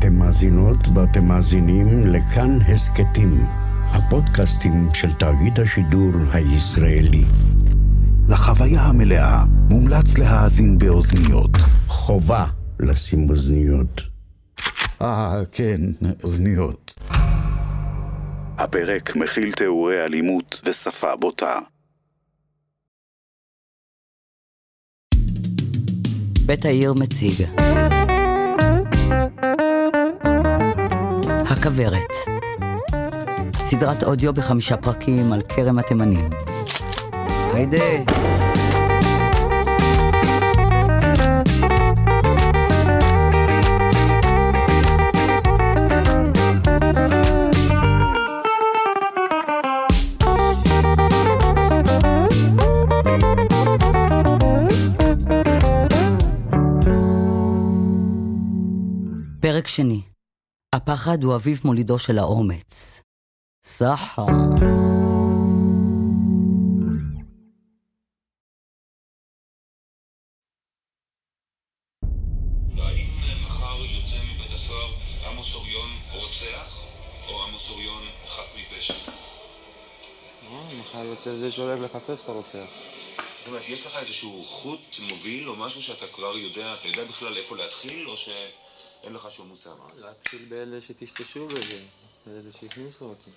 אתם מאזינות ואתם מאזינים לכאן הסכתים, הפודקאסטים של תאגיד השידור הישראלי. לחוויה המלאה מומלץ להאזין באוזניות. חובה לשים אוזניות. אה, כן, אוזניות. הפרק מכיל תיאורי אלימות ושפה בוטה. בית העיר מציג. הכוורת. סדרת אודיו בחמישה פרקים על כרם התימנים. היידה. פרק שני הפחד הוא אביו מולידו של האומץ. סחה. יוצא חף מפשע? אה, זה שהולך לחפש את הרוצח. זאת אומרת, יש לך איזשהו חוט מוביל או משהו שאתה כבר יודע, אתה יודע בכלל איפה להתחיל, או שאין לך שום מושג? להתחיל באלה שטשטשו בזה, באלה שהכניסו אותי.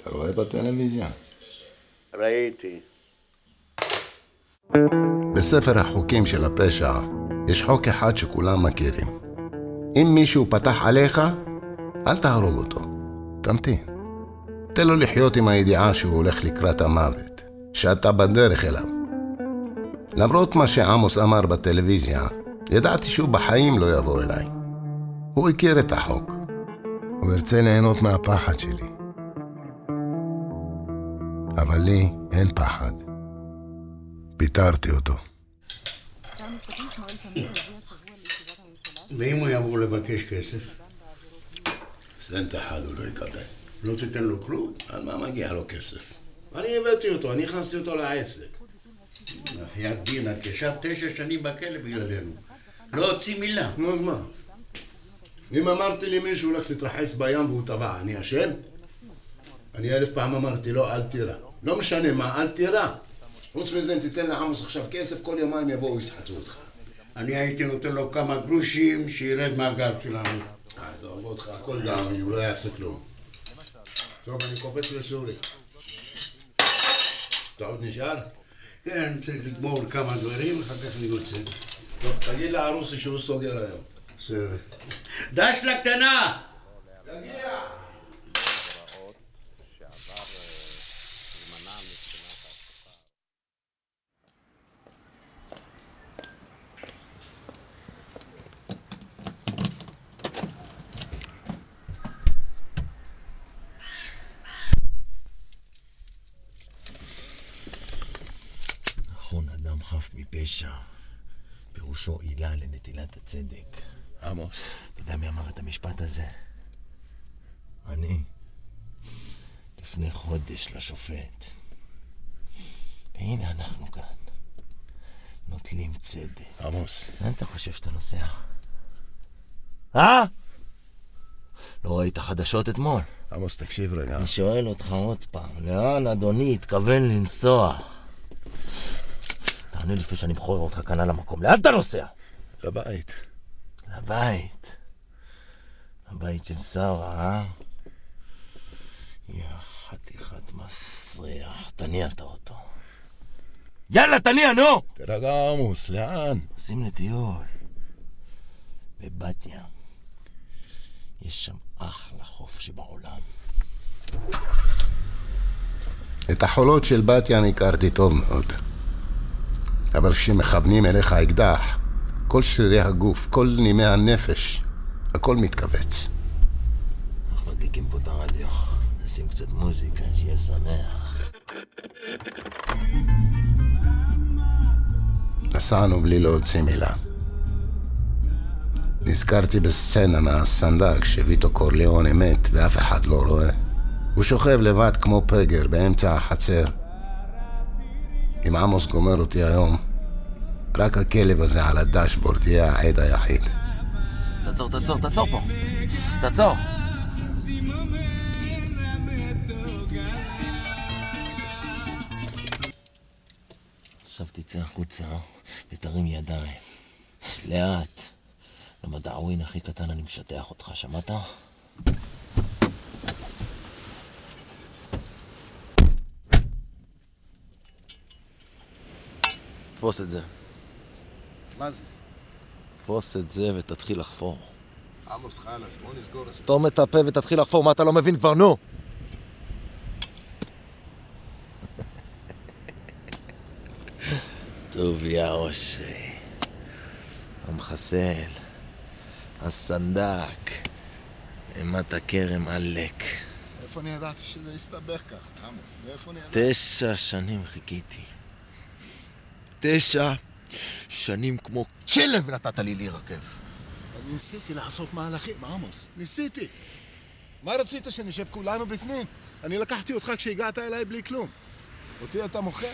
אתה רואה בטלוויזיה? ראיתי. בספר החוקים של הפשע יש חוק אחד שכולם מכירים. אם מישהו פתח עליך, אל תהרוג אותו. תמתין. תן לו לחיות עם הידיעה שהוא הולך לקראת המוות, שאתה בדרך אליו. למרות מה שעמוס אמר בטלוויזיה, ידעתי שהוא בחיים לא יבוא אליי. הוא הכיר את החוק. הוא ירצה ליהנות מהפחד שלי. אבל לי אין פחד. פיטרתי אותו. ואם הוא יבוא לבקש כסף, סנט אחד הוא לא יקבל. לא תיתן לו כלום? על מה מגיע לו כסף? אני הבאתי אותו, אני הכנסתי אותו לעסק. בחייאת דינק, ישב תשע שנים בכלא בגללנו. לא הוציא מילה. נו, אז מה? אם אמרתי לי מישהו הולך להתרחץ בים והוא טבע, אני אשם? אני אלף פעם אמרתי לו, אל תירא. לא משנה מה, אל תירא. חוץ מזה, אם תיתן לעמוס עכשיו כסף, כל יומיים יבואו ויסחטו אותך. אני הייתי נותן לו כמה גרושים שירד מהגב שלנו. עזוב אותך, הכל דאוני, הוא לא יעשה כלום. טוב, אני קופץ לשורי. אתה עוד נשאר? כן, צריך לגמור כמה דברים, אחר כך אני יוצא. טוב, תגיד לערוסי שהוא סוגר היום. בסדר. דש לקטנה! נכון, אדם חף מפשע, פירושו עילה לנטילת הצדק. עמוס. אתה יודע מי אמר את המשפט הזה? אני. לפני חודש לשופט. והנה אנחנו כאן. נוטלים צדק. עמוס. לאן אתה חושב שאתה נוסע? אה? לא ראית חדשות אתמול? עמוס, תקשיב רגע. אני שואל אותך עוד פעם, לאן אדוני התכוון לנסוע? תענה לפני שאני מכור אותך כאן על המקום, לאן אתה נוסע? לבית. לבית. לבית של שרה, אה? יא חתיכת מסריח, תניע את האוטו. יאללה, תניע, נו! תירגע, עמוס, לאן? עושים לטיול. בבת ים. יש שם אחלה חוף שבעולם. את החולות של בת ים הכרתי טוב מאוד. אבל כשמכוונים אליך אקדח, כל שרירי הגוף, כל נימי הנפש, הכל מתכווץ. אנחנו מדליקים פה את הרדיו. נשים קצת מוזיקה, שיהיה שמח. נסענו בלי להוציא מילה. נזכרתי בסצנה מהסנדק שוויטו קורליאונה מת ואף אחד לא רואה. הוא שוכב לבד כמו פגר באמצע החצר. אם עמוס גומר אותי היום, רק הכלב הזה על הדשבורד יהיה העד היחיד. תעצור, תעצור, תעצור פה. תעצור. עכשיו תצא החוצה ותרים ידיים. לאט. למה דאווין הכי קטן אני משטח אותך, שמעת? תפוס את זה. מה זה? תפוס את זה ותתחיל לחפור. עמוס חלאס, בוא נסגור את זה. סתום את הפה ותתחיל לחפור, מה אתה לא מבין כבר, נו? טוביה אושרי, המחסל, הסנדק, אימת הכרם עלק. איפה אני ידעתי שזה יסתבך ככה, עמוס? מאיפה אני ידעתי? תשע שנים חיכיתי. תשע שנים כמו כלב נתת לי להירקב. אני ניסיתי לעשות מהלכים, עמוס. ניסיתי. מה רצית, שנשב כולנו בפנים? אני לקחתי אותך כשהגעת אליי בלי כלום. אותי אתה מוכר?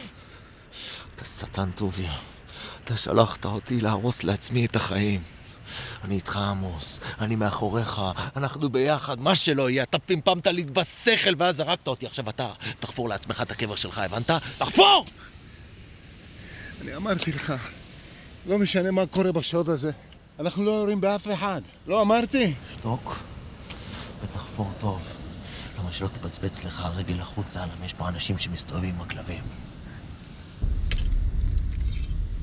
אתה שטן טוביה. אתה שלחת אותי להרוס לעצמי את החיים. אני איתך עמוס, אני מאחוריך, אנחנו ביחד, מה שלא יהיה, אתה פמפמת לי בשכל ואז זרקת אותי, עכשיו אתה תחפור לעצמך את הקבר שלך, הבנת? תחפור! אני אמרתי לך, לא משנה מה קורה בשוד הזה, אנחנו לא יורים באף אחד. לא אמרתי? שתוק ותחפור טוב. למה שלא תבצבץ לך הרגל החוצה, למה יש פה אנשים שמסתובבים עם הכלבים.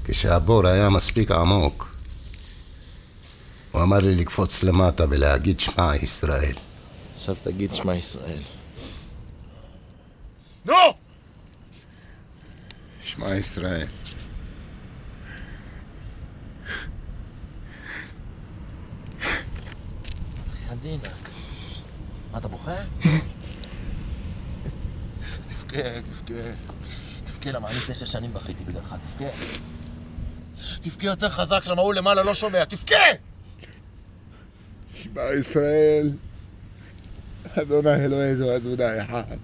כשהבור היה מספיק עמוק, הוא אמר לי לקפוץ למטה ולהגיד שמע ישראל. עכשיו תגיד שמע ישראל. נו! שמע ישראל. הדינק. מה, אתה בוכה? תבכה, תבכה. תבכה, למה אני תשע שנים בכיתי בגללך, תבכה. תבכה יותר חזק, למה הוא למעלה לא שומע, תבכה! שמע ישראל, אדוני אלוהינו, אדוני אחד.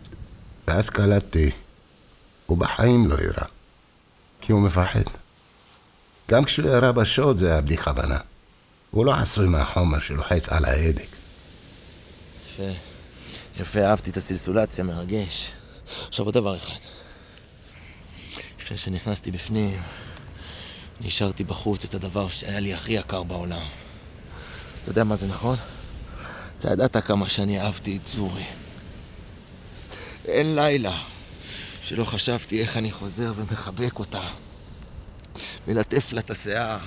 ואז קלטתי, הוא בחיים לא יירה, כי הוא מפחד. גם כשהוא ירה בשוד זה היה בלי כוונה. הוא לא עשוי מהחומר שלוחץ על ההדק. יפה. יפה, אהבתי את הסלסולציה, מרגש. עכשיו עוד דבר אחד. לפני שנכנסתי בפנים, נשארתי בחוץ את הדבר שהיה לי הכי יקר בעולם. אתה יודע מה זה נכון? אתה ידעת כמה שאני אהבתי את צורי. אין לילה שלא חשבתי איך אני חוזר ומחבק אותה, מלטף לה את השיער.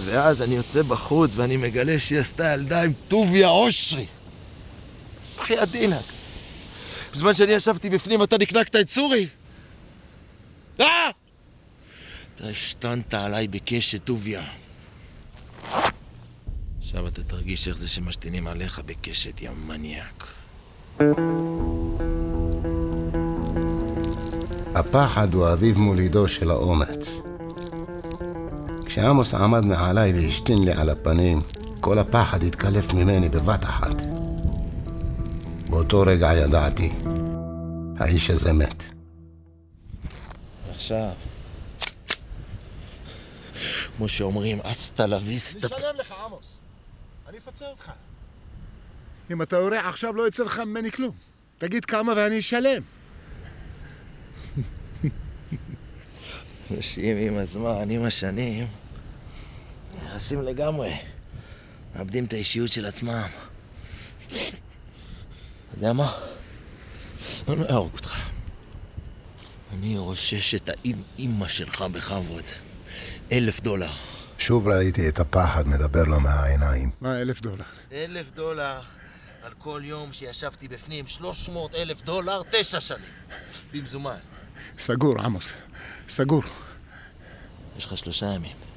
ואז אני יוצא בחוץ ואני מגלה שהיא עשתה ילדה עם טוביה אושרי. בחייאת דינק. בזמן שאני ישבתי בפנים אתה נקנקת את צורי? אה! אתה השתנת עליי בקשת טוביה. עכשיו אתה תרגיש איך זה שמשתינים עליך בקשת, יא מניאק. הפחד הוא אביו מולידו של האומץ. כשעמוס עמד מעליי והשתין לי על הפנים, כל הפחד התקלף ממני בבת אחת. באותו רגע ידעתי, האיש הזה מת. עכשיו, כמו שאומרים, אסטה לה ויסטה. אשלם לך, עמוס. אני אפצה אותך. אם אתה יורה עכשיו לא יצא לך ממני כלום. תגיד כמה ואני אשלם. אנשים עם הזמן, עם השנים, נהרסים לגמרי. מאבדים את האישיות של עצמם. אתה יודע מה? אני לא אהרוג אותך. אני רושש את האימא שלך בכבוד. אלף דולר. שוב ראיתי את הפחד מדבר לו מהעיניים. מה אלף דולר? אלף דולר על כל יום שישבתי בפנים, שלוש מאות אלף דולר, תשע שנים. במזומן. סגור, עמוס. סגור. יש לך שלושה ימים.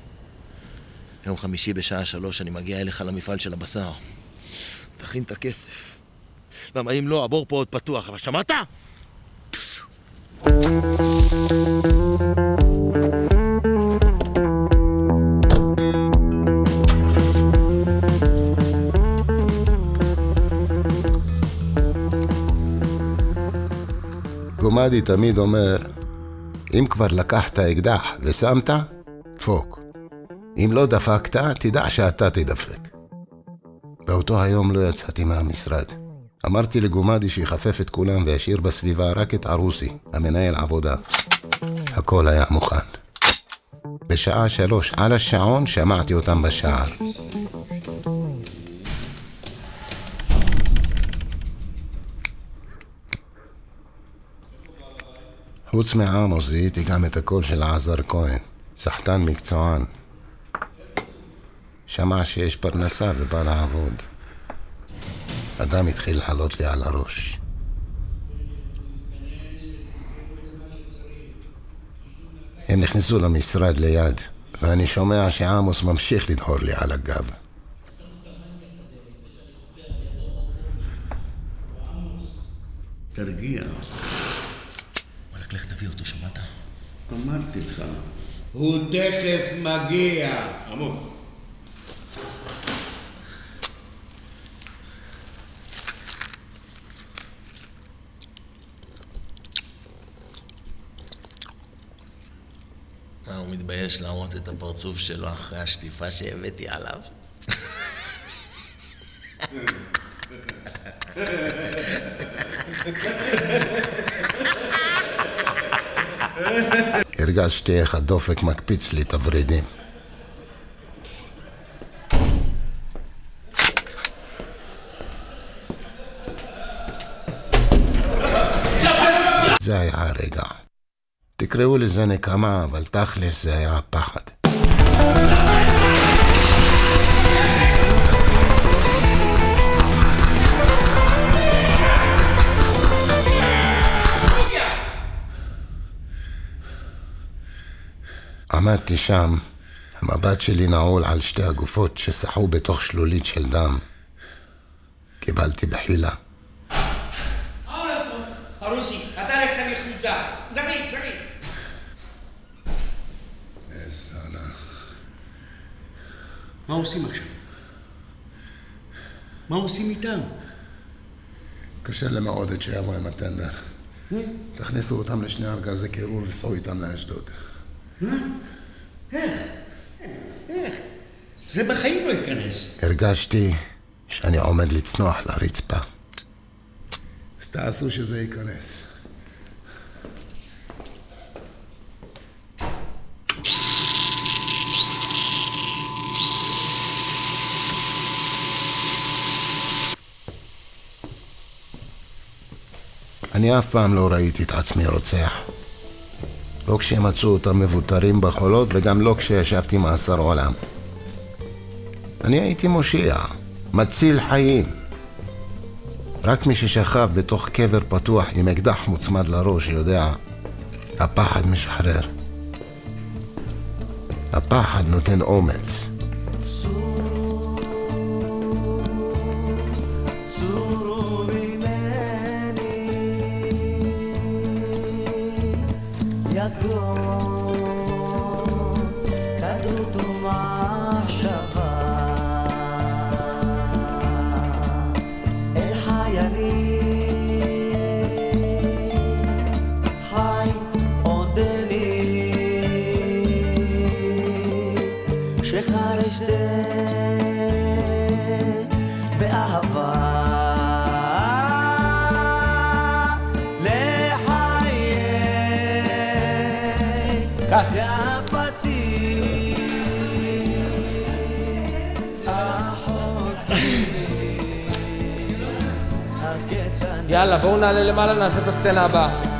יום חמישי בשעה שלוש אני מגיע אליך למפעל של הבשר. תכין את הכסף. למה אם לא, הבור פה עוד פתוח, אבל שמעת? גומדי תמיד אומר, אם כבר לקחת אקדח ושמת, דפוק. אם לא דפקת, תדע שאתה תדפק. באותו היום לא יצאתי מהמשרד. אמרתי לגומדי שיחפף את כולם וישאיר בסביבה רק את ערוסי, המנהל עבודה. הכל היה מוכן. בשעה שלוש על השעון שמעתי אותם בשער. חוץ מעמוס זיהיתי גם את הקול של עזר כהן, סחטן מקצוען. שמע שיש פרנסה ובא לעבוד. אדם התחיל לעלות לי על הראש. הם נכנסו למשרד ליד, ואני שומע שעמוס ממשיך לדהור לי על הגב. תרגיע. וואלכ, לך תביא אותו, שמעת? אמרתי לך. הוא תכף מגיע. עמוס. הוא מתבייש להראות את הפרצוף שלו אחרי השטיפה שהבאתי עליו? הרגשתי איך הדופק מקפיץ לי את הוורידים. זה היה הרגע. תקראו לזה נקמה, אבל תכלס זה היה הפחד. עמדתי שם, המבט שלי נעול על שתי הגופות שסחו בתוך שלולית של דם. קיבלתי בחילה. מה עושים עכשיו? מה עושים איתם? קשה למעודד שיבוא עם הטנדר. תכניסו אותם לשני ארגזי קירור וסעו איתם לאשדוד. זה בחיים לא ייכנס. הרגשתי שאני עומד לצנוח לרצפה. אז תעשו שזה ייכנס. אני אף פעם לא ראיתי את עצמי רוצח. לא כשמצאו אותם מבוטרים בחולות וגם לא כשישבתי מאסר עולם. אני הייתי מושיע, מציל חיים. רק מי ששכב בתוך קבר פתוח עם אקדח מוצמד לראש יודע, הפחד משחרר. הפחד נותן אומץ. שחרשת באהבה. יאללה, בואו נעלה למעלה, נעשה את הסצנה הבאה.